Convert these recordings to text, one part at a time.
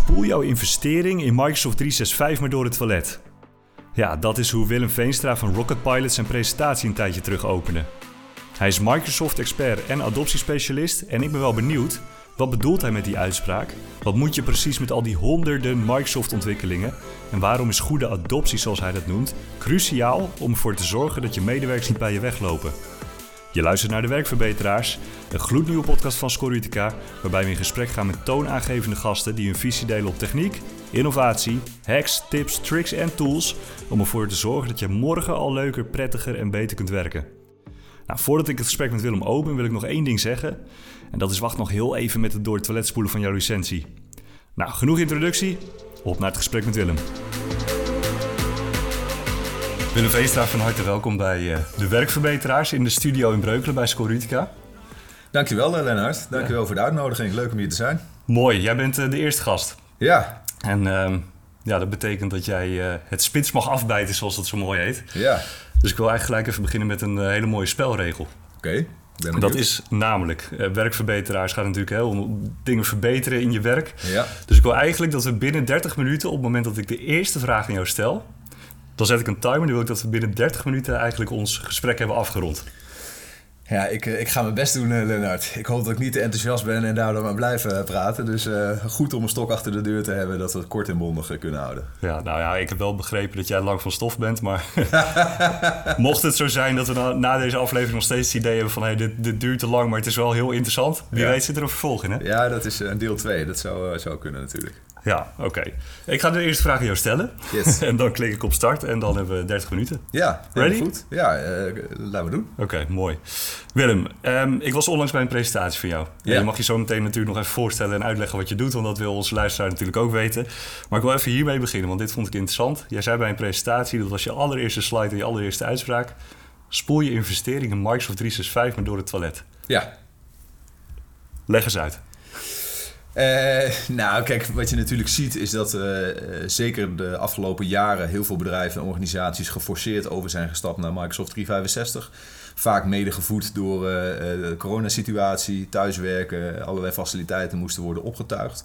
Spoel jouw investering in Microsoft 365 maar door het toilet. Ja, dat is hoe Willem Veenstra van Rocket Pilot zijn presentatie een tijdje terug opende. Hij is Microsoft-expert en adoptiespecialist en ik ben wel benieuwd, wat bedoelt hij met die uitspraak? Wat moet je precies met al die honderden Microsoft-ontwikkelingen? En waarom is goede adoptie, zoals hij dat noemt, cruciaal om ervoor te zorgen dat je medewerkers niet bij je weglopen? Je luistert naar De Werkverbeteraars, een gloednieuwe podcast van Scorutica, waarbij we in gesprek gaan met toonaangevende gasten die hun visie delen op techniek, innovatie, hacks, tips, tricks en tools om ervoor te zorgen dat je morgen al leuker, prettiger en beter kunt werken. Nou, voordat ik het gesprek met Willem open, wil ik nog één ding zeggen. En dat is wacht nog heel even met het door het toilet spoelen van jouw licentie. Nou, genoeg introductie. Op naar het gesprek met Willem. Willem Veestra, van harte welkom bij uh, de Werkverbeteraars in de studio in Breukelen bij Scorutica. Dankjewel uh, Lennart, dankjewel ja. voor de uitnodiging. Leuk om hier te zijn. Mooi, jij bent uh, de eerste gast. Ja. En ehm, ja, dat betekent dat jij het spits mag afbijten, zoals dat zo mooi heet. Ja. Dus ik wil eigenlijk gelijk even beginnen met een hele mooie spelregel. Oké. Okay. Dat is namelijk, werkverbeteraars gaat natuurlijk heel om dingen verbeteren in je werk. Ja. Dus ik wil eigenlijk dat we binnen 30 minuten, op het moment dat ik de eerste vraag aan jou stel, dan zet ik een timer. Nu wil ik dat we binnen 30 minuten eigenlijk ons gesprek hebben afgerond. Ja, ik, ik ga mijn best doen, Lennart. Ik hoop dat ik niet te enthousiast ben en daardoor maar blijven praten. Dus uh, goed om een stok achter de deur te hebben dat we het kort en bondig kunnen houden. Ja, nou ja, ik heb wel begrepen dat jij lang van stof bent. Maar mocht het zo zijn dat we na, na, deze aflevering nog steeds het idee hebben van... Hey, dit, dit duurt te lang, maar het is wel heel interessant. Wie ja. weet zit er een vervolg in, hè? Ja, dat is een deel 2. Dat zou, zou kunnen natuurlijk. Ja, oké. Ik ga de eerste vraag aan jou stellen. Yes. en dan klik ik op start en dan hebben we 30 minuten. Ja, Ready? goed. Ja, uh, laten we doen. Oké, mooi. Willem, um, ik was onlangs bij een presentatie van jou. Ja. Je mag je zo meteen natuurlijk nog even voorstellen en uitleggen wat je doet, want dat wil onze luisteraar natuurlijk ook weten. Maar ik wil even hiermee beginnen, want dit vond ik interessant. Jij zei bij een presentatie, dat was je allereerste slide en je allereerste uitspraak. Spoel je investering in Microsoft 365 maar door het toilet. Ja. Leg eens uit. Uh, nou, kijk, wat je natuurlijk ziet is dat uh, zeker de afgelopen jaren heel veel bedrijven en organisaties geforceerd over zijn gestapt naar Microsoft 365. Vaak mede gevoed door de coronasituatie, thuiswerken, allerlei faciliteiten moesten worden opgetuigd.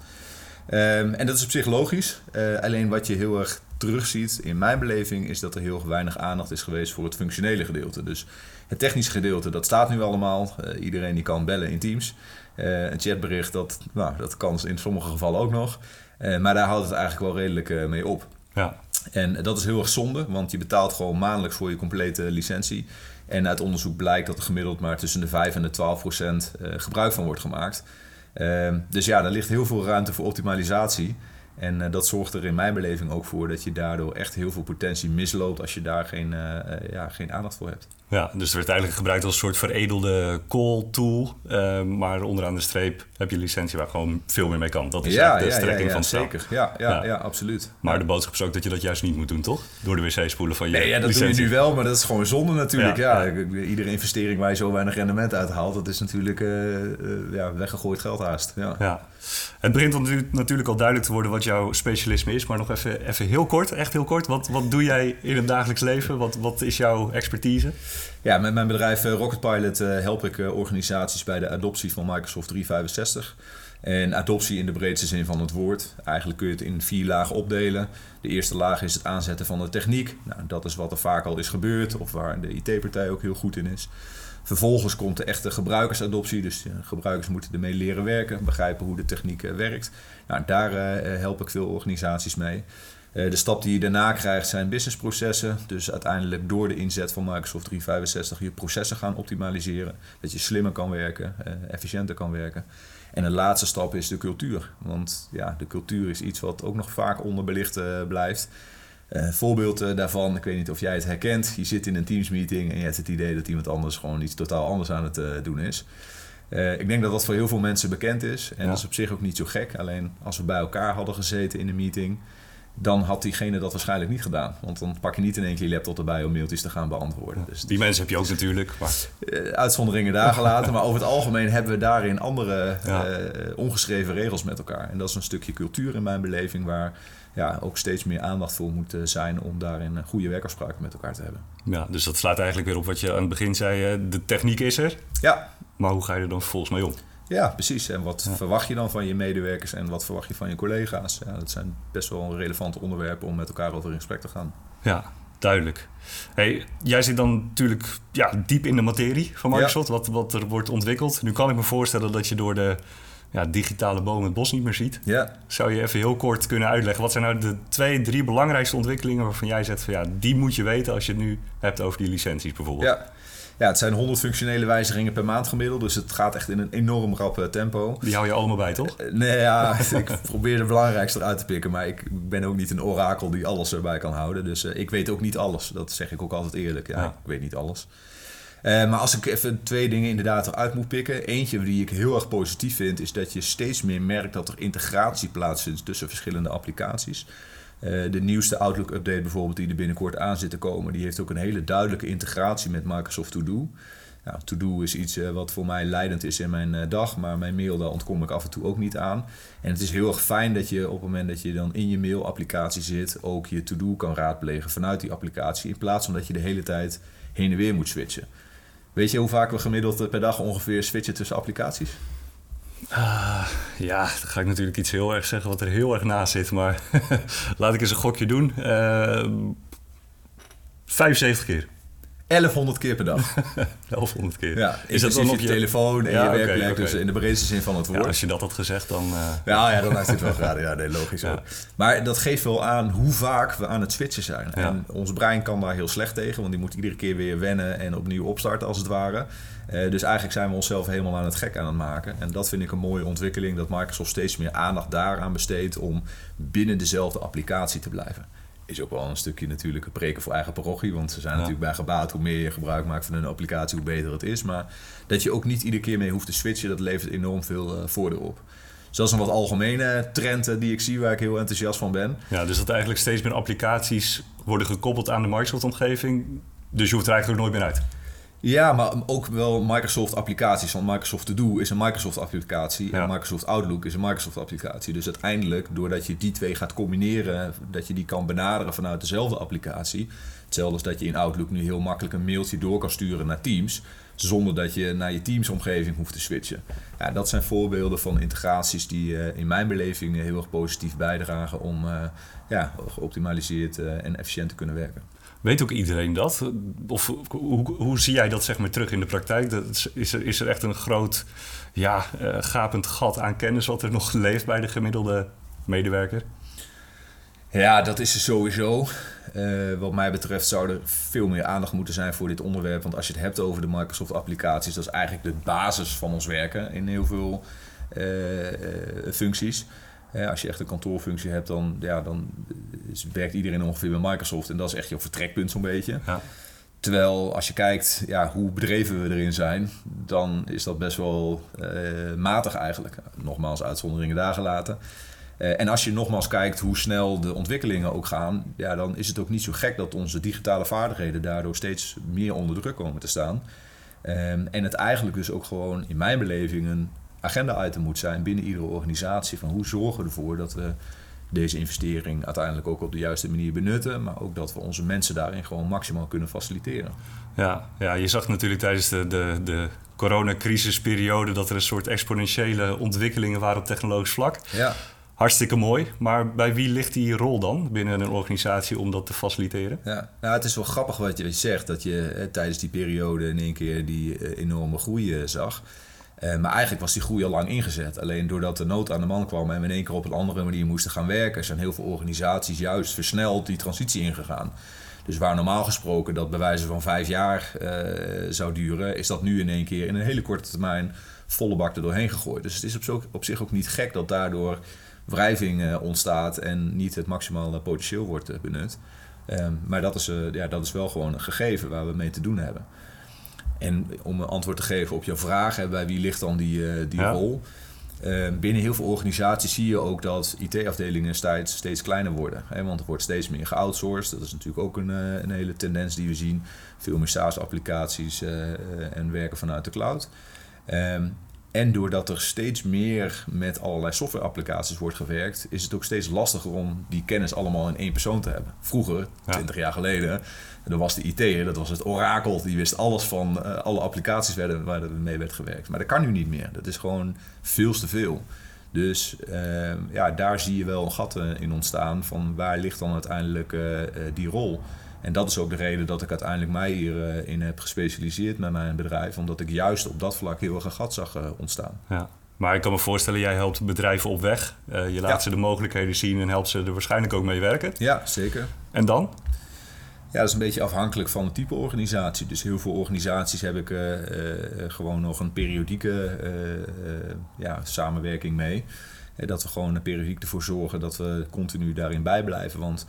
Um, en dat is op zich logisch. alleen wat je heel erg terugziet in mijn beleving is dat er heel weinig aandacht is geweest voor het functionele gedeelte. Dus het technische gedeelte, dat staat nu allemaal. iedereen die kan bellen in Teams. Uh, een chatbericht, dat, nou, dat kan in sommige gevallen ook nog. Uh, maar daar houdt het eigenlijk wel redelijk uh, mee op. Ja. En dat is heel erg zonde, want je betaalt gewoon maandelijks voor je complete licentie. En uit onderzoek blijkt dat er gemiddeld maar tussen de 5 en de 12 procent gebruik van wordt gemaakt. dus ja, daar ligt heel veel ruimte voor optimalisatie. En uh, dat zorgt er in mijn beleving ook voor dat je daardoor echt heel veel potentie misloopt als je daar geen, uh, uh, ja, geen aandacht voor hebt. Ja, dus er werd eigenlijk gebruikt als een soort veredelde call tool. maar onderaan de streep heb je licentie waar gewoon veel meer mee kan. Dat is ja, de ja, strekking ja, van het zeker. Ja, ja, ja. absoluut. Maar de boodschap is ook dat je dat juist niet moet doen, toch? Door de wc spoelen van je nee, ja, dat licentie. doe je nu wel, maar dat is gewoon zonde natuurlijk. Ja, Iedere investering waar je zo weinig rendement uit haalt, dat is natuurlijk ja, weggegooid geld haast. Ja. ja. Het begint natuurlijk al duidelijk te worden wat jouw specialisme is, maar nog even, even heel kort, echt heel kort. Wat, wat doe jij in het dagelijks leven? Wat, wat is jouw expertise? Ja, met mijn bedrijf Rocket Pilot help ik organisaties bij de adoptie van Microsoft 365. En adoptie in de breedste zin van het woord. Eigenlijk kun je het in vier lagen opdelen. De eerste laag is het aanzetten van de techniek. Nou, dat is wat er vaak al is gebeurd of waar de IT-partij ook heel goed in is. Vervolgens komt de echte gebruikersadoptie. Dus gebruikers moeten ermee leren werken, begrijpen hoe de techniek werkt. Nou, daar uh, help ik veel organisaties mee. De stap die je daarna krijgt zijn businessprocessen. Dus uiteindelijk door de inzet van Microsoft 365 je processen gaan optimaliseren. Dat je slimmer kan werken, efficiënter kan werken. En de laatste stap is de cultuur. Want ja, de cultuur is iets wat ook nog vaak onderbelicht blijft. Uh, voorbeeld uh, daarvan, ik weet niet of jij het herkent. Je zit in een teamsmeeting en je hebt het idee dat iemand anders gewoon iets totaal anders aan het uh, doen is. ik denk dat dat voor heel veel mensen bekend is. En Ja. dat is op zich ook niet zo gek. Alleen als we bij elkaar hadden gezeten in een meeting, dan had diegene dat waarschijnlijk niet gedaan. Want dan pak je niet in één keer je laptop erbij om mailtjes te gaan beantwoorden. Dus Die mensen heb je ook natuurlijk. Maar eh, uitzonderingen daar gelaten. maar over het algemeen hebben we daarin andere Ja. eh, ongeschreven regels met elkaar. En dat is een stukje cultuur in mijn beleving waar ja, ook steeds meer aandacht voor moet zijn om daarin goede werkafspraken met elkaar te hebben. ja, dus dat slaat eigenlijk weer op wat je aan het begin zei. De techniek is er, Ja, maar hoe ga je er dan vervolgens mee om? Ja, precies. En wat verwacht je dan van je medewerkers en wat verwacht je van je collega's? Ja, dat zijn best wel relevante onderwerpen om met elkaar over in gesprek te gaan. Ja, duidelijk. Hey, jij zit dan natuurlijk ja, diep in de materie van Microsoft, wat, wat er wordt ontwikkeld. Nu kan ik me voorstellen dat je door de ja, digitale boom het bos niet meer ziet. Ja. Zou je even heel kort kunnen uitleggen, wat zijn nou de twee, drie belangrijkste ontwikkelingen waarvan jij zegt van ja, die moet je weten als je het nu hebt over die licenties bijvoorbeeld? Ja. Ja, het zijn 100 functionele wijzigingen per maand gemiddeld. Dus het gaat echt in een enorm rap eh, tempo. Die hou je allemaal bij, toch? Eh, nee, ja, ik probeer de belangrijkste eruit te pikken. Maar ik ben ook niet een orakel die alles erbij kan houden. Dus uh, ik weet ook niet alles. Dat zeg ik ook altijd eerlijk. Ja, ik weet niet alles. Uh, maar als ik even twee dingen inderdaad eruit moet pikken. Eentje die ik heel erg positief vind, is dat je steeds meer merkt dat er integratie plaatsvindt tussen verschillende applicaties. Uh, de nieuwste Outlook-update bijvoorbeeld, die er binnenkort aan zit te komen, die heeft ook een hele duidelijke integratie met Microsoft To Do. Nou, to Do is iets uh, wat voor mij leidend is in mijn dag, maar mijn mail daar ontkom ik af en toe ook niet aan. En het is heel erg fijn dat je op het moment dat je dan in je mail-applicatie zit, ook je To Do kan raadplegen vanuit die applicatie, in plaats van dat je de hele tijd heen en weer moet switchen. Weet je hoe vaak we gemiddeld per dag ongeveer switchen tussen applicaties? Uh, ja, dan ga ik natuurlijk iets heel erg zeggen wat er heel erg naast zit. Maar laat ik eens een gokje doen. Uh, 75 keer. 1100 keer per dag. 1100 keer. Ja, is dat dan op je telefoon en ja, je werkplek, okay. dus in de breedste zin van het woord. Ja, als je dat had gezegd, dan... Uh... Ja, ja, dan is dit wel geraden. Ja, nee, logisch ja. Maar dat geeft wel aan hoe vaak we aan het switchen zijn. En ons brein kan daar heel slecht tegen, want die moet iedere keer weer wennen en opnieuw opstarten als het ware. Uh, dus eigenlijk zijn we onszelf helemaal aan het gek aan het maken. En dat vind ik een mooie ontwikkeling, dat Microsoft steeds meer aandacht daaraan besteedt om binnen dezelfde applicatie te blijven is ook wel een stukje natuurlijk een preken voor eigen parochie. Want ze zijn natuurlijk bij gebaat hoe meer je gebruik maakt van een applicatie, hoe beter het is. Maar dat je ook niet iedere keer mee hoeft te switchen, dat levert enorm veel uh, voordeel op. Dus dat is een wat algemene trend uh, die ik zie waar ik heel enthousiast van ben. Ja, dus dat eigenlijk steeds meer applicaties worden gekoppeld aan de Microsoft-omgeving. Dus je hoeft er eigenlijk ook nooit meer uit. Ja, maar ook wel Microsoft-applicaties. Want Microsoft To Do is een Microsoft-applicatie. En Microsoft Outlook is een Microsoft-applicatie. Dus uiteindelijk, doordat je die twee gaat combineren, dat je die kan benaderen vanuit dezelfde applicatie. Hetzelfde als dat je in Outlook nu heel makkelijk een mailtje door kan sturen naar Teams. Zonder dat je naar je Teams-omgeving hoeft te switchen. Ja, dat zijn voorbeelden van integraties die uh, in mijn beleving heel erg positief bijdragen om uh, ja, geoptimaliseerd uh, en efficiënt te kunnen werken. Weet ook iedereen dat? Of hoe, hoe zie jij dat zeg maar terug in de praktijk? Dat is, er, is er echt een groot ja, uh, gapend gat aan kennis wat er nog leeft bij de gemiddelde medewerker? Ja, dat is er sowieso. Uh, wat mij betreft zou er veel meer aandacht moeten zijn voor dit onderwerp. Want als je het hebt over de Microsoft-applicaties, dat is eigenlijk de basis van ons werken in heel veel uh, functies als je echt een kantoorfunctie hebt, dan, ja, dan werkt iedereen ongeveer bij Microsoft. En dat is echt je vertrekpunt zo'n beetje. Ja. Terwijl als je kijkt ja, hoe bedreven we erin zijn, dan is dat best wel uh, matig eigenlijk. Nogmaals, uitzonderingen daar gelaten. Uh, en als je nogmaals kijkt hoe snel de ontwikkelingen ook gaan, ja, dan is het ook niet zo gek dat onze digitale vaardigheden daardoor steeds meer onder druk komen te staan. Um, en het eigenlijk dus ook gewoon in mijn beleving een agenda-item moet zijn binnen iedere organisatie. Van hoe zorgen we ervoor dat we deze investering uiteindelijk ook op de juiste manier benutten. Maar ook dat we onze mensen daarin gewoon maximaal kunnen faciliteren. Ja, ja je zag natuurlijk tijdens de, de, de coronacrisisperiode dat er een soort exponentiële ontwikkelingen waren op technologisch vlak. Ja. Hartstikke mooi. Maar bij wie ligt die rol dan binnen een organisatie om dat te faciliteren? Ja, nou, het is wel grappig wat je zegt. Dat je eh, tijdens die periode in één keer die eh, enorme groei eh, zag. Uh, maar eigenlijk was die groei al lang ingezet. Alleen doordat de nood aan de man kwam en we in één keer op een andere manier moesten gaan werken, zijn heel veel organisaties juist versneld die transitie ingegaan. Dus waar normaal gesproken dat bij wijze van vijf jaar uh, zou duren, is dat nu in één keer in een hele korte termijn volle bak er doorheen gegooid. Dus het is op, zich ook niet gek dat daardoor wrijving uh, ontstaat en niet het maximale potentieel wordt benut. Um, maar dat is, ja, dat is wel gewoon een gegeven waar we mee te doen hebben. En om een antwoord te geven op jouw vraag, hè, bij wie ligt dan die, uh, die rol? Uh, binnen heel veel organisaties zie je ook dat IT-afdelingen steeds, steeds kleiner worden. Hè, want er wordt steeds meer geoutsourced. Dat is natuurlijk ook een, uh, een hele tendens die we zien. Veel meer SaaS-applicaties en werken vanuit de cloud. Um, en doordat er steeds meer met allerlei softwareapplicaties wordt gewerkt, is het ook steeds lastiger om die kennis allemaal in één persoon te hebben. Vroeger, 20 jaar geleden, dan was de IT, dat was het orakel, die wist alles van uh, alle applicaties werden, waar er mee werd gewerkt. Maar dat kan nu niet meer. Dat is gewoon veel te veel. Dus uh, ja, daar zie je wel een gat in ontstaan van waar ligt dan uiteindelijk uh, die rol. En dat is ook de reden dat ik uiteindelijk mij hierin heb gespecialiseerd met mijn bedrijf. Omdat ik juist op dat vlak heel erg een gat zag ontstaan. Ja. Maar ik kan me voorstellen, jij helpt bedrijven op weg. je laat ze de mogelijkheden zien en helpt ze er waarschijnlijk ook mee werken. Ja, zeker. En dan? Ja, dat is een beetje afhankelijk van het type organisatie. Dus heel veel organisaties heb ik uh, gewoon nog een periodieke ja, samenwerking mee. dat we gewoon periodiek ervoor zorgen dat we continu daarin bijblijven. Want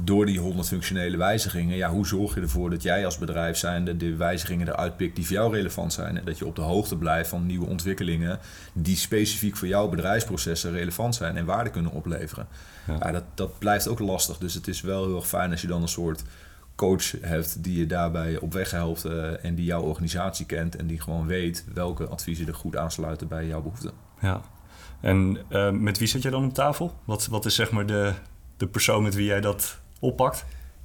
door die 100 functionele wijzigingen, ja, hoe zorg je ervoor dat jij als bedrijf zijnde de wijzigingen eruit pikt die voor jou relevant zijn? En dat je op de hoogte blijft van nieuwe ontwikkelingen die specifiek voor jouw bedrijfsprocessen relevant zijn en waarde kunnen opleveren. Ja. ja dat, dat blijft ook lastig. Dus het is wel heel erg fijn als je dan een soort coach hebt die je daarbij op weg helpt uh, en die jouw organisatie kent en die gewoon weet welke adviezen er goed aansluiten bij jouw behoeften. Ja, en uh, met wie zit je dan op tafel? Wat, wat is zeg maar de, de persoon met wie jij dat oppakt?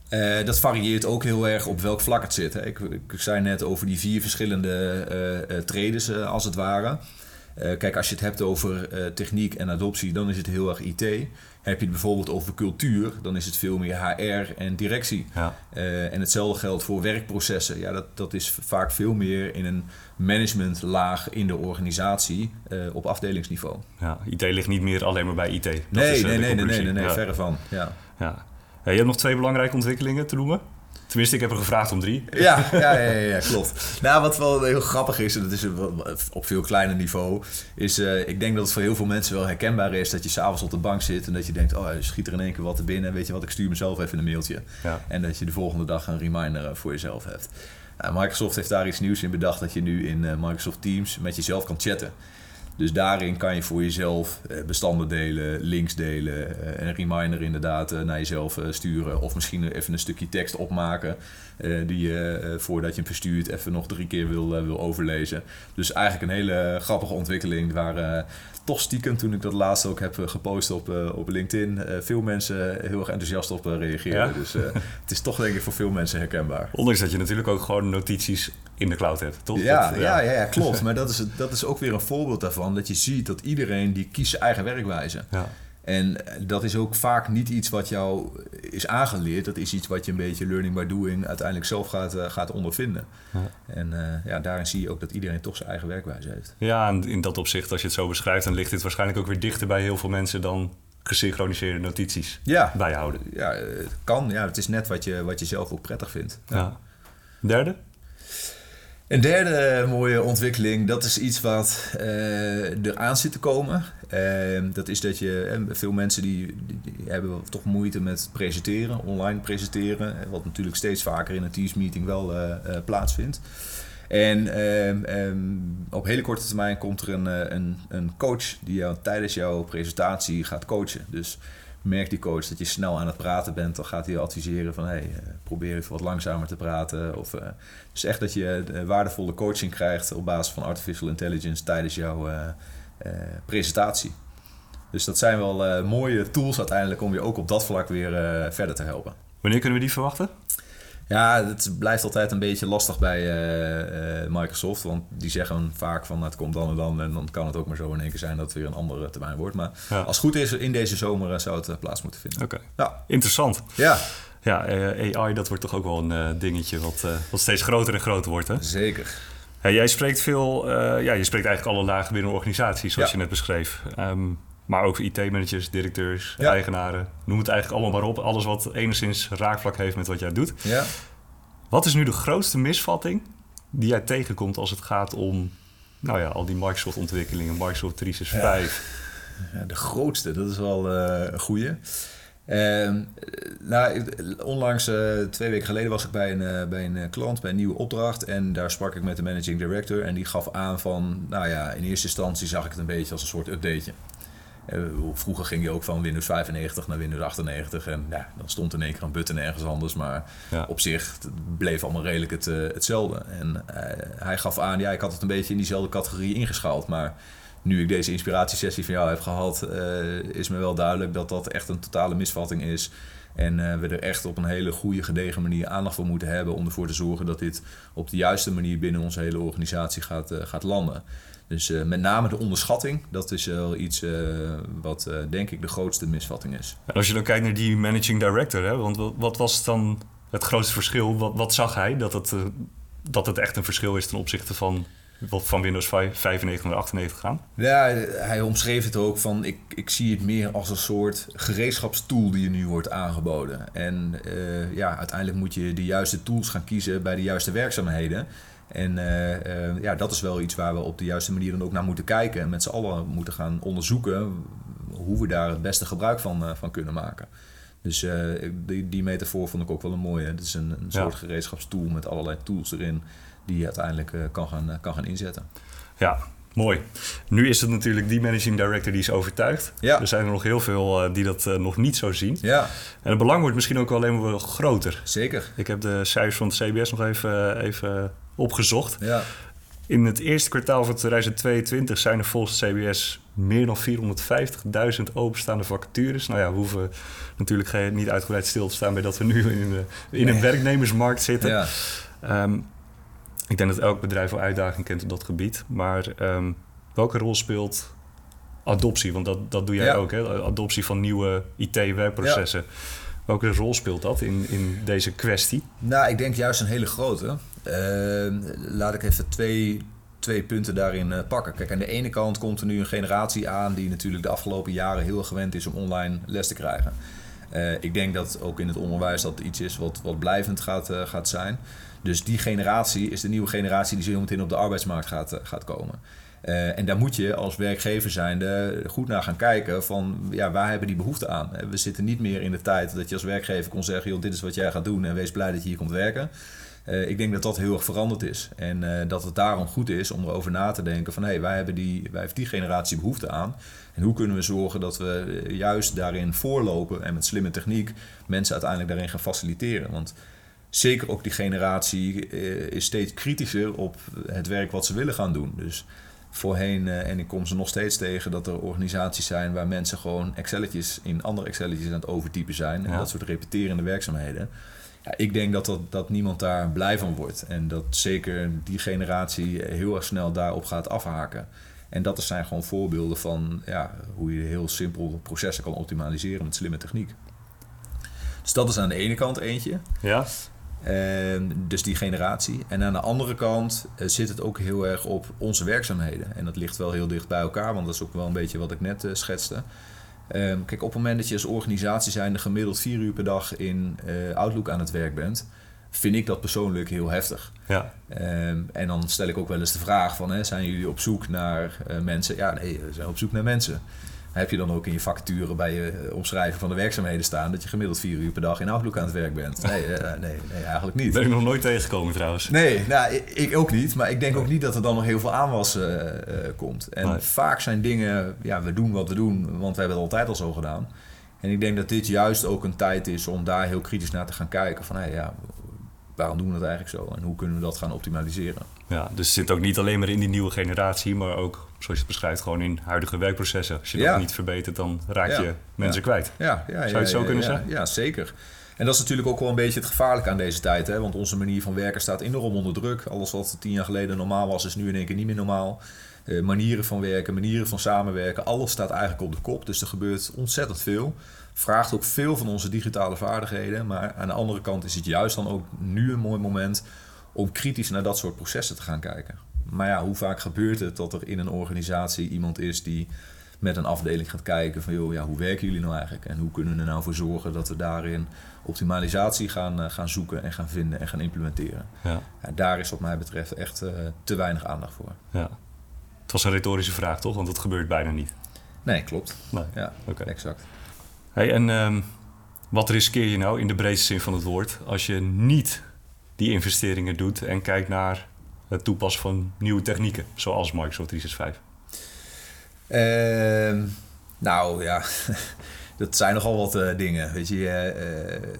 Uh, dat varieert ook heel erg op welk vlak het zit. Hè. Ik, ik, zei net over die vier verschillende traders als het ware. kijk, als je het hebt over techniek en adoptie, dan is het heel erg IT. Heb je het bijvoorbeeld over cultuur, dan is het veel meer HR en directie. Ja. Uh, en hetzelfde geldt voor werkprocessen. Ja, dat, dat is vaak veel meer in een managementlaag in de organisatie uh, op afdelingsniveau. Ja, IT ligt niet meer alleen maar bij IT. Dat nee, is, uh, nee, nee, nee, nee, nee, nee, verre van. Ja. Ja. Je hebt nog twee belangrijke ontwikkelingen te noemen. Tenminste, ik heb er gevraagd om drie. Ja, ja, ja, ja, klopt. nou, wat wel heel grappig is, en dat is op veel kleiner niveau, is uh, ik denk dat het voor heel veel mensen wel herkenbaar is dat je s'avonds op de bank zit en dat je denkt, oh, er schiet er in één keer wat te binnen. Weet je wat, ik stuur mezelf even een mailtje. Ja. En dat je de volgende dag een reminder eh, voor jezelf hebt. Uh, Microsoft heeft daar iets nieuws in bedacht dat je nu in Microsoft Teams met jezelf kan chatten. Dus daarin kan je voor jezelf eh, bestanden delen, links delen, eh, een reminder inderdaad eh, naar jezelf sturen. Of misschien even een stukje tekst opmaken die je voordat je hem verstuurt even nog drie keer wil, wil overlezen. Dus eigenlijk een hele grappige ontwikkeling waar toch stiekem, toen ik dat laatst ook heb gepost op, op LinkedIn, veel mensen heel erg enthousiast op reageren. Dus het is toch denk ik voor veel mensen herkenbaar. Ondanks dat je natuurlijk ook gewoon notities in de cloud hebt, toch? Ja, dat, ja. ja, ja, klopt. maar dat is, dat is ook weer een voorbeeld daarvan. Dat je ziet dat iedereen die kiest zijn eigen werkwijze. Ja. En dat is ook vaak niet iets wat jou is aangeleerd. Dat is iets wat je een beetje learning by doing uiteindelijk zelf gaat, uh, gaat ondervinden. Ja. En uh, ja, daarin zie je ook dat iedereen toch zijn eigen werkwijze heeft. Ja, en in dat opzicht, als je het zo beschrijft, dan ligt dit waarschijnlijk ook weer dichter bij heel veel mensen dan gesynchroniseerde notities ja. bijhouden. Ja, het kan. Ja, het is net wat je, wat je zelf ook prettig vindt. Ja. Derde? Een derde mooie ontwikkeling, dat is iets wat uh, eraan zit te komen. Uh, dat is dat je, uh, veel mensen die, die, hebben toch moeite met presenteren, online presenteren. Wat natuurlijk steeds vaker in een Teams meeting wel plaatsvindt. En ehm, ehm, op hele korte termijn komt er een, een, een coach die jou tijdens jouw presentatie gaat coachen. Dus merkt die coach dat je snel aan het praten bent, dan gaat hij adviseren van hey, eh, probeer even wat langzamer te praten. Of, uh, dus echt dat je uh, waardevolle coaching krijgt op basis van artificial intelligence tijdens jouw presentatie. Dus dat zijn wel mooie tools uiteindelijk om je ook op dat vlak weer verder te helpen. Wanneer kunnen we die verwachten? Ja, het blijft altijd een beetje lastig bij uh, Microsoft. Want die zeggen vaak van het komt dan en dan. En dan kan het ook maar zo in één keer zijn dat het weer een andere termijn wordt. Maar als het goed is, in deze zomer zou het plaats moeten vinden. Oké, ja. interessant. Ja. Ja, AI, dat wordt toch ook wel een dingetje wat, wat steeds groter en groter wordt, hè? Zeker. jij spreekt veel, ja, je spreekt eigenlijk alle dagen binnen een organisatie, zoals je net beschreef. Um, maar ook IT-managers, directeurs, eigenaren. Noem het eigenlijk allemaal maar op. Alles wat enigszins raakvlak heeft met wat jij doet. Ja. Wat is nu de grootste misvatting die jij tegenkomt als het gaat om nou ja, al die Microsoft-ontwikkelingen, Microsoft 365? Ja. de grootste, dat is wel uh, een goeie. Uh, nou, onlangs, uh, twee weken geleden, was ik bij een, uh, bij een klant, bij een nieuwe opdracht. En daar sprak ik met de managing director. En die gaf aan van, nou ja, in eerste instantie zag ik het een beetje als een soort updateje. Eh, vroeger ging je ook van Windows 95 naar Windows 98 en ja, dan stond in één keer een button ergens anders. Maar Ja. op zich bleef allemaal redelijk het, eh, hetzelfde. En eh, hij gaf aan, ja, ik had het een beetje in diezelfde categorie ingeschaald. Maar nu ik deze inspiratiesessie van jou heb gehad, eh, is me wel duidelijk dat dat echt een totale misvatting is. En eh, we er echt op een hele goede, gedegen manier aandacht voor moeten hebben om ervoor te zorgen dat dit op de juiste manier binnen onze hele organisatie gaat, eh, gaat landen. Dus eh, met name de onderschatting, dat is wel iets wat denk ik de grootste misvatting is. En als je dan kijkt naar die managing director, hè, want wat, was dan het grootste verschil? Wat, wat zag hij dat het, dat het echt een verschil is ten opzichte van, van Windows 5, 95 naar 98 gaan? Ja, hij omschreef het ook van ik, ik zie het meer als een soort gereedschapstool die je nu wordt aangeboden. En eh, ja, uiteindelijk moet je de juiste tools gaan kiezen bij de juiste werkzaamheden. En eh, eh, ja, dat is wel iets waar we op de juiste manier dan ook naar moeten kijken. En met z'n allen moeten gaan onderzoeken hoe we daar het beste gebruik van, van kunnen maken. Dus die, die metafoor vond ik ook wel een mooie. Het is een, een Ja. soort gereedschapstool met allerlei tools erin die je uiteindelijk eh, kan, gaan, eh, kan gaan inzetten. Ja, mooi. Nu is het natuurlijk die managing director die is overtuigd. Ja. Er zijn er nog heel veel eh, die dat nog niet zo zien. Ja, En het belang wordt misschien ook alleen maar groter. zeker. Ik heb de cijfers van het CBS nog even, even opgezocht. Ja. In het eerste kwartaal van 2022 zijn er volgens het CBS meer dan 450.000 openstaande vacatures. Nou ja, we hoeven natuurlijk geen, niet uitgebreid stil te staan bij dat we nu in, een- in een werknemersmarkt zitten. Ja. Ehm, ik denk dat elk bedrijf wel uitdaging kent op dat gebied. Maar ehm, welke rol speelt adoptie? Want dat, dat doe jij Ja. ook, hè? Adoptie van nieuwe IT-werkprocessen. Welke rol speelt dat in, in deze kwestie? Nou, ik denk juist een hele grote. Eh, laat ik even twee, twee punten daarin eh, pakken. Kijk, aan de ene kant komt er nu een generatie aan die natuurlijk de afgelopen jaren heel gewend is om online les te krijgen. Eh, ik denk dat ook in het onderwijs dat iets is wat, wat blijvend gaat, eh, gaat zijn. Dus die generatie is de nieuwe generatie die zo meteen op de arbeidsmarkt gaat, eh, gaat komen. Eh, en daar moet je als werkgever zijnde goed naar gaan kijken van ja, waar hebben die behoefte aan. Eh, We zitten niet meer in de tijd dat je als werkgever kon zeggen, joh, dit is wat jij gaat doen en wees blij dat je hier komt werken. Ik denk dat dat heel erg veranderd is. En dat het daarom goed is om erover na te denken van hé, hey, wij, hebben die, wij hebben die generatie behoefte aan. En hoe kunnen we zorgen dat we juist daarin voorlopen en met slimme techniek mensen uiteindelijk daarin gaan faciliteren. Want zeker ook die generatie eh, is steeds kritischer op het werk wat ze willen gaan doen. Dus voorheen, eh, en ik kom ze nog steeds tegen, dat er organisaties zijn waar mensen gewoon Excelletjes in andere Excelletjes aan het overtypen zijn. En Ja. dat soort repeterende werkzaamheden. Ja, ik denk dat, dat, dat niemand daar blij van wordt. En dat zeker die generatie heel erg snel daarop gaat afhaken. En dat zijn gewoon voorbeelden van ja, hoe je heel simpel processen kan optimaliseren met slimme techniek. Dus dat is aan de ene kant eentje. Ja? Ehm, dus die generatie. En aan de andere kant eh, zit het ook heel erg op onze werkzaamheden. En dat ligt wel heel dicht bij elkaar, want dat is ook wel een beetje wat ik net eh, schetste. Ehm, kijk, op het moment dat je als organisatie zijnde gemiddeld vier uur per dag in eh, Outlook aan het werk bent, vind ik dat persoonlijk heel heftig. Ja. Ehm, en dan stel ik ook wel eens de vraag van, hè, zijn jullie op zoek naar mensen? Ja, nee, we zijn op zoek naar mensen. Heb je dan ook in je vacature bij je eh, omschrijving van de werkzaamheden staan dat je gemiddeld vier uur per dag in Outlook aan het werk bent? Nee, eh, nee, nee eigenlijk niet. Ben ik nog nooit tegengekomen trouwens. Nee, nou, ik, ik ook niet. Maar ik denk ook niet dat er dan nog heel veel aanwas eh, komt. En Nee. vaak zijn dingen, ja, we doen wat we doen, want we hebben het altijd al zo gedaan. En ik denk dat dit juist ook een tijd is om daar heel kritisch naar te gaan kijken. Van, hé, ja, waarom doen we dat eigenlijk zo? En hoe kunnen we dat gaan optimaliseren? Ja, dus het zit ook niet alleen maar in die nieuwe generatie, maar ook, zoals je het beschrijft, gewoon in huidige werkprocessen. Als je dat niet verbetert, dan raak je mensen kwijt. Ja, ja, je het zo kunnen zeggen? Ja, zeker. En dat is natuurlijk ook wel een beetje het gevaarlijke aan deze tijd. Hè? Want onze manier van werken staat enorm onder druk. Alles wat tien jaar geleden normaal was, is nu in één keer niet meer normaal. Eh, manieren van werken, manieren van samenwerken, alles staat eigenlijk op de kop. Dus er gebeurt ontzettend veel. Vraagt ook veel van onze digitale vaardigheden. Maar aan de andere kant is het juist dan ook nu een mooi moment om kritisch naar dat soort processen te gaan kijken. Maar ja, hoe vaak gebeurt het dat er in een organisatie iemand is die met een afdeling gaat kijken van joh, ja, hoe werken jullie nou eigenlijk? En hoe kunnen we er nou voor zorgen dat we daarin optimalisatie gaan, eh, gaan zoeken en gaan vinden en gaan implementeren. Ja. Ja, daar is wat mij betreft echt eh, te weinig aandacht voor. ja. Het was een retorische vraag, toch? Want dat gebeurt bijna niet. Nee, klopt. Nee. Ja, Oké. exact. Hey, en ehm, wat riskeer je nou in de breedste zin van het woord als je niet die investeringen doet en kijkt naar het toepassen van nieuwe technieken, zoals Microsoft 365? Ehm, Nou ja, dat zijn nogal wat uh, dingen. Weet je,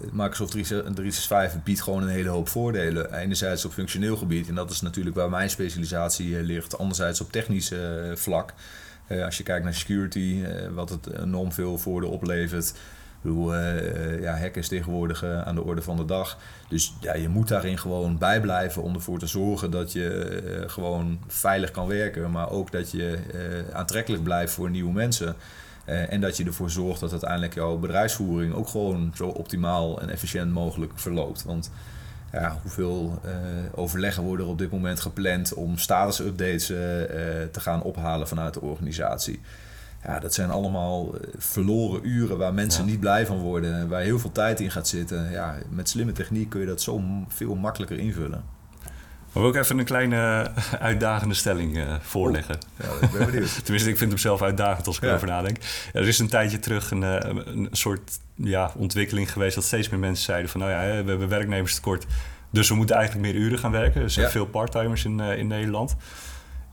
uh, Microsoft 365 biedt gewoon een hele hoop voordelen. Enerzijds op functioneel gebied, en dat is natuurlijk waar mijn specialisatie ligt. Anderzijds op technisch vlak. als je kijkt naar security, wat het enorm veel voordeel oplevert. Hoe ja, hacken is tegenwoordig aan de orde van de dag. Dus ja, je moet daarin gewoon bijblijven om ervoor te zorgen dat je gewoon veilig kan werken. Maar ook dat je aantrekkelijk blijft voor nieuwe mensen. En dat je ervoor zorgt dat uiteindelijk jouw bedrijfsvoering ook gewoon zo optimaal en efficiënt mogelijk verloopt. Want ja, hoeveel overleggen worden er op dit moment gepland om status-updates te gaan ophalen vanuit de organisatie? Ja, dat zijn allemaal verloren uren waar mensen niet blij van worden, waar heel veel tijd in gaat zitten. Ja, met slimme techniek kun je dat zo veel makkelijker invullen. Maar wil ik even een kleine uitdagende stelling uh, voorleggen. ja, ik ben benieuwd. Tenminste, ik vind hem zelf uitdagend als ik erover nadenk. Er is een tijdje terug een, eh, een soort ja, ontwikkeling geweest... dat steeds meer mensen zeiden van... nou ja, we hebben werknemerstekort... dus we moeten eigenlijk meer uren gaan werken. Er zijn veel parttimers in, uh, in Nederland.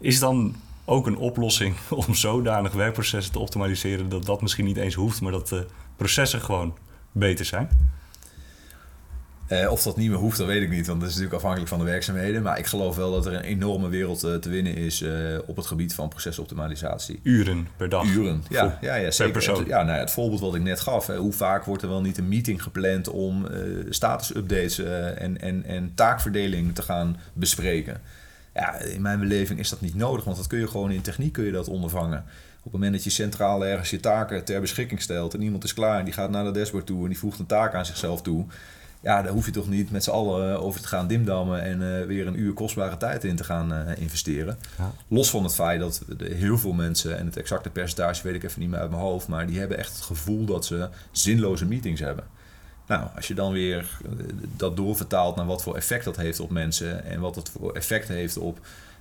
Is dan ook een oplossing om zodanig werkprocessen te optimaliseren... dat dat misschien niet eens hoeft... maar dat de processen gewoon beter zijn? Uh, of dat niet meer hoeft, dat weet ik niet, want dat is natuurlijk afhankelijk van de werkzaamheden. Maar ik geloof wel dat er een enorme wereld uh, te winnen is uh, op het gebied van procesoptimalisatie. Uren per dag? Uren, ja, ja, ja zeker. Per persoon. Ja, nou ja, het voorbeeld wat ik net gaf. Hè, hoe vaak wordt er wel niet een meeting gepland om status-updates en, en, en taakverdeling te gaan bespreken? Ja, in mijn beleving is dat niet nodig, want dat kun je gewoon in techniek kun je dat ondervangen. Op het moment dat je centraal ergens je taken ter beschikking stelt en iemand is klaar en die gaat naar de dashboard toe en die voegt een taak aan zichzelf toe ja, daar hoef je toch niet met z'n allen eh, over te gaan dimdammen en uh, weer een uur kostbare tijd in te gaan uh, investeren. Ja. Los van het feit dat heel veel mensen, en het exacte percentage weet ik even niet meer uit mijn hoofd, maar die hebben echt het gevoel dat ze zinloze meetings hebben. Nou, als je dan weer dat doorvertaalt naar wat voor effect dat heeft op mensen en wat het voor effect heeft op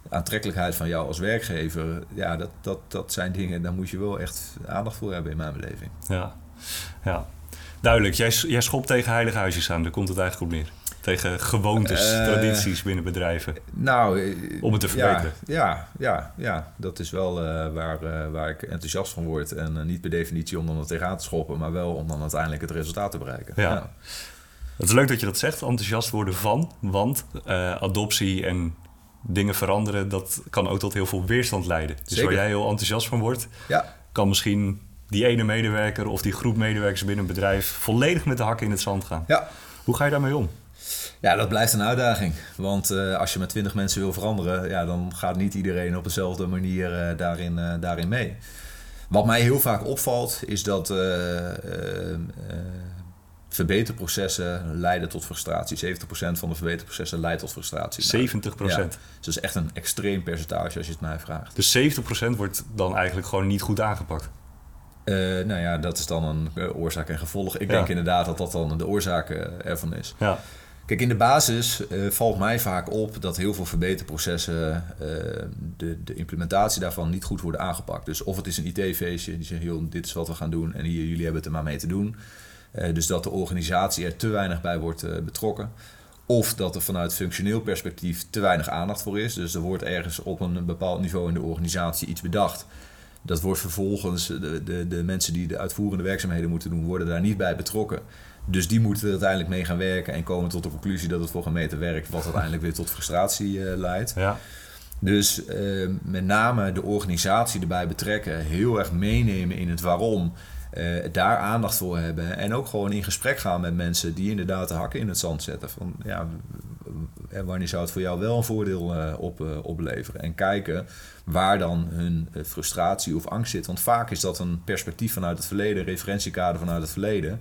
aantrekkelijkheid van jou als werkgever, ja, dat, dat, dat zijn dingen, daar moet je wel echt aandacht voor hebben in mijn beleving. Ja, ja. Duidelijk, jij, jij schopt tegen heilige huisjes aan, daar komt het eigenlijk op neer. Tegen gewoontes, uh, tradities binnen bedrijven. Nou, om het te verbeteren. Ja, ja, ja, dat is wel uh, waar, waar ik enthousiast van word. En niet per definitie om dan er tegenaan te schoppen, maar wel om dan uiteindelijk het resultaat te bereiken. Ja. ja. Het is leuk dat je dat zegt, enthousiast worden van. Want adoptie en dingen veranderen, dat kan ook tot heel veel weerstand leiden. Dus Zeker. waar jij heel enthousiast van wordt, ja. kan misschien die ene medewerker of die groep medewerkers binnen een bedrijf volledig met de hakken in het zand gaan. Ja. Hoe ga je daarmee om? Ja, dat blijft een uitdaging. Want uh, als je met twintig mensen wil veranderen, ja, dan gaat niet iedereen op dezelfde manier uh, daarin, uh, daarin mee. Wat mij heel vaak opvalt, is dat verbeterprocessen leiden tot frustratie. 70% van de verbeterprocessen leidt tot frustratie. 70%? Ja, dus dat is echt een extreem percentage als je het mij vraagt. Dus 70% wordt dan eigenlijk gewoon niet goed aangepakt? Uh, nou ja, dat is dan een uh, oorzaak en gevolg. Ik denk inderdaad dat dat dan de oorzaak uh, ervan is. Ja. Kijk, in de basis valt mij vaak op dat heel veel verbeterprocessen, de, de implementatie daarvan niet goed worden aangepakt. Dus of het is een IT-feestje, die zegt, joh, dit is wat we gaan doen en hier, jullie hebben het er maar mee te doen. dus dat de organisatie er te weinig bij wordt betrokken. Of dat er vanuit functioneel perspectief te weinig aandacht voor is. Dus er wordt ergens op een bepaald niveau in de organisatie iets bedacht dat wordt vervolgens, de, de, de mensen die de uitvoerende werkzaamheden moeten doen, worden daar niet bij betrokken. Dus die moeten er uiteindelijk mee gaan werken en komen tot de conclusie dat het voor een meter werkt, wat uiteindelijk weer tot frustratie uh, leidt. Ja. Dus uh, met name de organisatie erbij betrekken, heel erg meenemen in het waarom, uh, daar aandacht voor hebben en ook gewoon in gesprek gaan met mensen die inderdaad de hakken in het zand zetten. Van, ja, wanneer zou het voor jou wel een voordeel op, opleveren? En kijken waar dan hun eh, frustratie of angst zit. Want vaak is dat een perspectief vanuit het verleden, een referentiekader vanuit het verleden.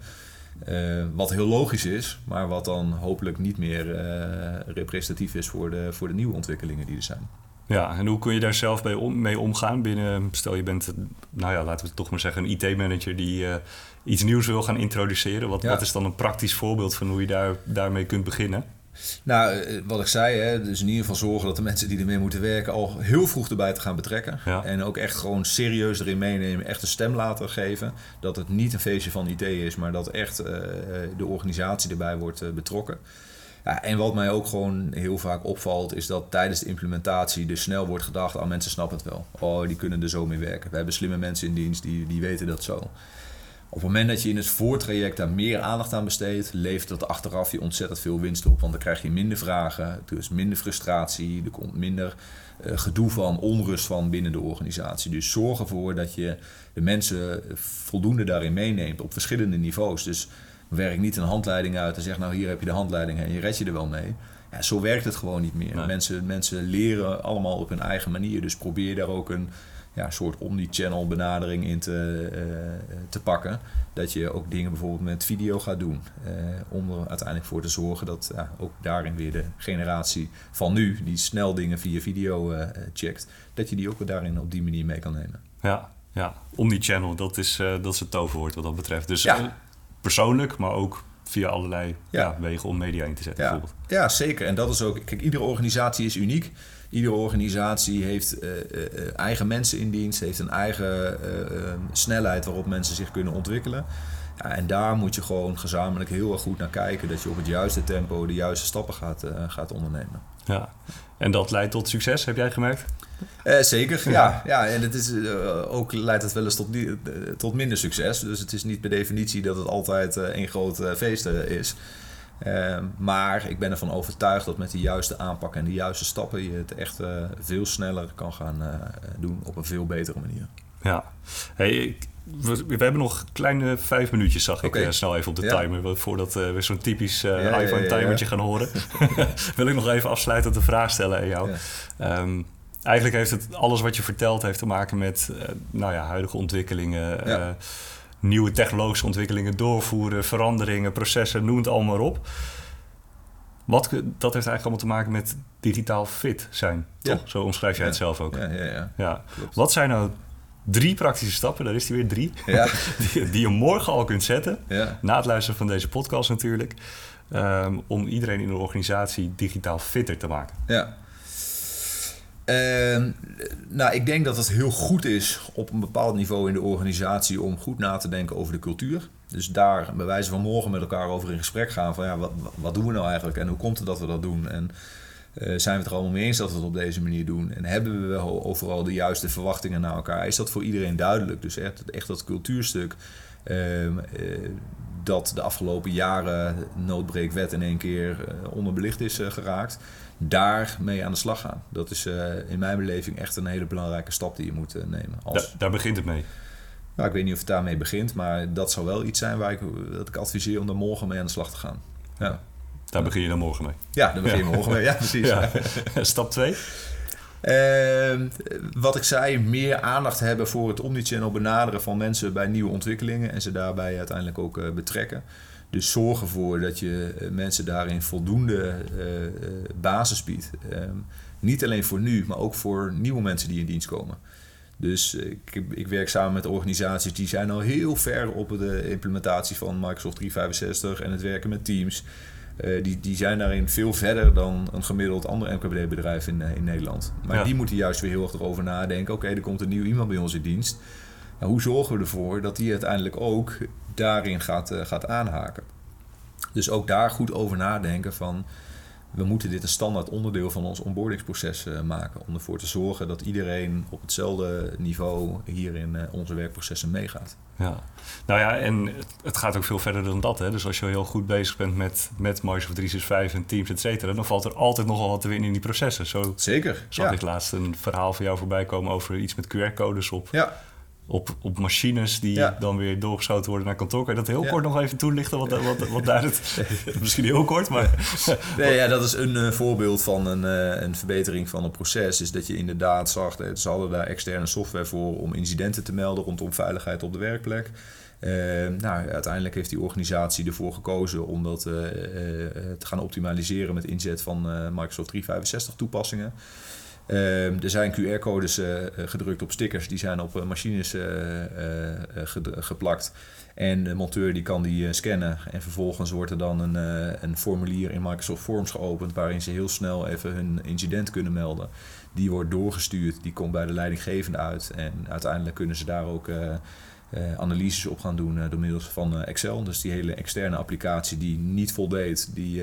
Uh, wat heel logisch is, maar wat dan hopelijk niet meer uh, representatief is voor de, voor de nieuwe ontwikkelingen die er zijn. Ja, en hoe kun je daar zelf mee, om, mee omgaan binnen, stel je bent, nou ja, laten we toch maar zeggen, een IT-manager die uh, iets nieuws wil gaan introduceren. Wat, ja. wat is dan een praktisch voorbeeld van hoe je daar, daarmee kunt beginnen? Nou, eh, wat ik zei, hè, dus in ieder geval zorgen dat de mensen die ermee moeten werken al heel vroeg erbij te gaan betrekken. En ook echt gewoon serieus erin meenemen, echt een stem laten geven. Dat het niet een feestje van IT is, maar dat echt uh, de organisatie erbij wordt uh, betrokken. Ja, en wat mij ook gewoon heel vaak opvalt, is dat tijdens de implementatie dus snel wordt gedacht: oh, mensen snappen het wel. Oh, die kunnen er zo mee werken. We hebben slimme mensen in dienst die, die weten dat zo. Op het moment dat je in het voortraject daar meer aandacht aan besteedt, levert dat achteraf je ontzettend veel winst op. Want dan krijg je minder vragen, dus minder frustratie, er komt minder uh, gedoe van, onrust van binnen de organisatie. Dus zorg ervoor dat je de mensen voldoende daarin meeneemt op verschillende niveaus. Dus werk niet een handleiding uit en zeg nou hier heb je de handleiding en je red je er wel mee. Ja, zo werkt het gewoon niet meer. Mensen, mensen leren allemaal op hun eigen manier. Dus probeer daar ook een ja, soort omni-channel benadering in te, uh, te pakken. Dat je ook dingen bijvoorbeeld met video gaat doen. Uh, om er uiteindelijk voor te zorgen dat uh, ook daarin weer de generatie van nu, die snel dingen via video checkt, dat je die ook daarin op die manier mee kan nemen. Ja, ja. omni-channel, dat is, dat is het toverwoord wat dat betreft. Dus ja. persoonlijk, maar ook via allerlei ja. wegen om media in te zetten. Ja. Bijvoorbeeld. ja, zeker. En dat is ook, kijk, iedere organisatie is uniek. Iedere organisatie heeft uh, uh, eigen mensen in dienst, heeft een eigen uh, snelheid waarop mensen zich kunnen ontwikkelen. Ja, en daar moet je gewoon gezamenlijk heel erg goed naar kijken dat je op het juiste tempo de juiste stappen gaat, gaat ondernemen. Ja, en dat leidt tot succes, heb jij gemerkt? zeker, ja. ja. En het is, ook leidt het wel eens tot, tot minder succes. Dus het is niet per definitie dat het altijd één groot feest is. Ehm, maar ik ben ervan overtuigd dat met de juiste aanpak en de juiste stappen je het echt uh, veel sneller kan gaan uh, doen op een veel betere manier. Ja, hey, ik, we, we, hebben nog kleine vijf minuutjes, zag ik uh, snel even op de ja. timer. Voordat we zo'n typisch ja, iPhone-timertje gaan horen. Wil ik nog even afsluitend een vraag stellen aan jou. Um, eigenlijk heeft het alles wat je vertelt heeft te maken met nou ja, huidige ontwikkelingen nieuwe technologische ontwikkelingen doorvoeren, veranderingen, processen, noem het allemaal op. Wat, dat heeft eigenlijk allemaal te maken met digitaal fit zijn. Toch? Zo omschrijf jij het zelf ook. Ja, ja, ja. ja. Wat zijn nou drie praktische stappen, daar is die weer drie, ja. die, die, je morgen al kunt zetten, na het luisteren van deze podcast natuurlijk, um, om iedereen in de organisatie digitaal fitter te maken? Ja. Uh, nou, ik denk dat het heel goed is op een bepaald niveau in de organisatie om goed na te denken over de cultuur. Dus daar bij wijze van morgen met elkaar over in gesprek gaan van ja, wat, wat doen we nou eigenlijk en hoe komt het dat we dat doen? En uh, zijn we het er allemaal mee eens dat we het op deze manier doen? En hebben we overal de juiste verwachtingen naar elkaar? Is dat voor iedereen duidelijk? Dus echt, dat cultuurstuk uh, dat de afgelopen jaren noodbreekwet in één keer uh, onderbelicht is geraakt daarmee aan de slag gaan. Dat is uh, in mijn beleving echt een hele belangrijke stap die je moet uh, nemen. Als... daar begint het mee. Nou, ik weet niet of het daarmee begint, maar dat zou wel iets zijn waar ik, dat ik adviseer om er morgen mee aan de slag te gaan. Ja. Daar begin je dan morgen mee? Ja, daar begin je morgen mee. Ja, precies. Ja. Stap 2? Uh, ehm, wat ik zei, meer aandacht hebben voor het omnichannel benaderen van mensen bij nieuwe ontwikkelingen en ze daarbij uiteindelijk ook uh, betrekken. Dus zorg ervoor dat je eh, mensen daarin voldoende uh, basis biedt. Ehm, niet alleen voor nu, maar ook voor nieuwe mensen die in dienst komen. Dus ik, ik, werk samen met organisaties die zijn al heel ver op de implementatie van Microsoft 365 en het werken met teams. Uh, die, die zijn daarin veel verder dan een gemiddeld ander MKB-bedrijf in, in Nederland. Maar die moeten juist weer heel erg erover nadenken. Oké, er komt een nieuw iemand bij ons in dienst. Nou, hoe zorgen we ervoor dat die uiteindelijk ook daarin gaat, uh, gaat aanhaken? Dus ook daar goed over nadenken van we moeten dit een standaard onderdeel van ons onboardingsproces uh, maken. Om ervoor te zorgen dat iedereen op hetzelfde niveau hier in uh, onze werkprocessen meegaat. Ja, nou ja, en het gaat ook veel verder dan dat. Hè? Dus als je heel goed bezig bent met, met Microsoft 365 en Teams, et cetera, dan valt er altijd nogal wat te winnen in die processen. Zo Zeker. Zag ja. ik laatst een verhaal van jou voorbij komen over iets met QR-codes op. Ja op, op machines die dan weer doorgeschoten worden naar kantoor. Kan je dat heel kort nog even toelichten? Wat, wat, wat daar het, misschien heel kort, maar... nee, ja, dat is een uh, voorbeeld van een, uh, een verbetering van een proces. Is dat je inderdaad zag, dat ze hadden daar externe software voor om incidenten te melden rondom veiligheid op de werkplek. Uh, nou, uiteindelijk heeft die organisatie ervoor gekozen om dat te gaan optimaliseren met inzet van Microsoft 365 toepassingen. Ehm, er zijn QR-codes uh, gedrukt op stickers, die zijn op uh, machines geplakt. En de monteur die kan die scannen. En vervolgens wordt er dan een, een formulier in Microsoft Forms geopend waarin ze heel snel even hun incident kunnen melden. Die wordt doorgestuurd, die komt bij de leidinggevende uit. En uiteindelijk kunnen ze daar ook analyses op gaan doen door middel van Excel. Dus die hele externe applicatie die niet voldeed, die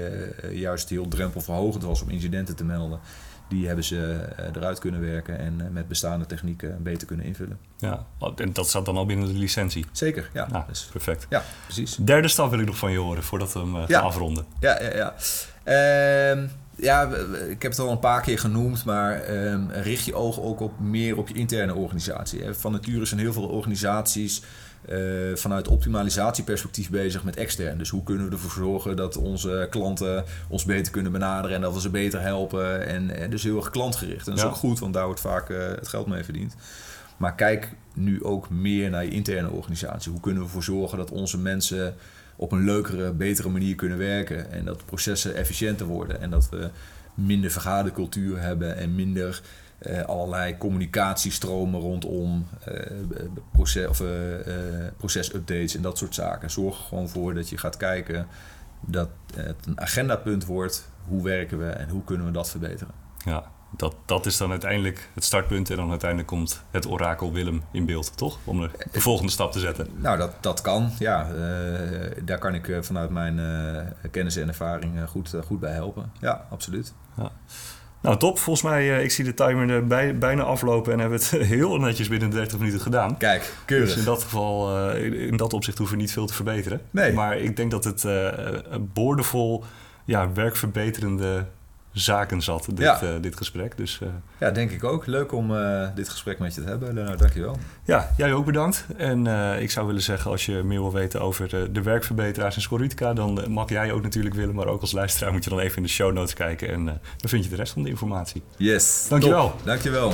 juist heel drempelverhogend was om incidenten te melden die hebben ze eh, eruit kunnen werken en eh, met bestaande technieken beter kunnen invullen. Ja, en dat staat dan al binnen de licentie? Zeker, ja. Ah, dus, perfect. Ja, precies. Derde stap wil ik nog van je horen voordat we hem gaan afronden. Ja, ja, ja. Ehm, ja, ik heb het al een paar keer genoemd, maar ehm, richt je ogen ook op meer op je interne organisatie. Van nature zijn heel veel organisaties uh, vanuit optimalisatieperspectief bezig met extern. Dus hoe kunnen we ervoor zorgen dat onze klanten ons beter kunnen benaderen en dat we ze beter helpen. En, en dus heel erg klantgericht. En dat is ook goed, want daar wordt vaak uh, het geld mee verdiend. Maar kijk nu ook meer naar je interne organisatie. Hoe kunnen we ervoor zorgen dat onze mensen op een leukere, betere manier kunnen werken. En dat processen efficiënter worden. En dat we minder vergadercultuur hebben en minder uh, allerlei communicatiestromen rondom uh, proces, of, uh, procesupdates en dat soort zaken. Zorg er gewoon voor dat je gaat kijken dat het een agendapunt wordt. Hoe werken we en hoe kunnen we dat verbeteren? Ja, dat, dat is dan uiteindelijk het startpunt en dan uiteindelijk komt het orakel Willem in beeld, toch? Om de, de volgende stap te zetten. Nou, dat, dat kan, ja. daar kan ik vanuit mijn kennis en ervaring goed, goed bij helpen. Ja, absoluut. Ja. Nou, top. Volgens mij, ik zie de timer er bij, bijna aflopen en hebben we het heel netjes binnen 30 minuten gedaan. Kijk, keurig. Dus in dat geval, in dat opzicht hoeven we niet veel te verbeteren. Nee. Maar ik denk dat het boordevol, ja, werkverbeterende zaken zat, dit, ja. uh, dit gesprek. Dus, uh, ja, denk ik ook. Leuk om uh, dit gesprek met je te hebben. Leonard, dankjewel. Ja, jij ook bedankt. En ik zou willen zeggen, als je meer wil weten over de, de werkverbeteraars in Scorutica... dan mag jij ook natuurlijk willen, maar ook als luisteraar moet je dan even in de show notes kijken... en dan vind je de rest van de informatie. Yes, Dankjewel. Top. Dankjewel.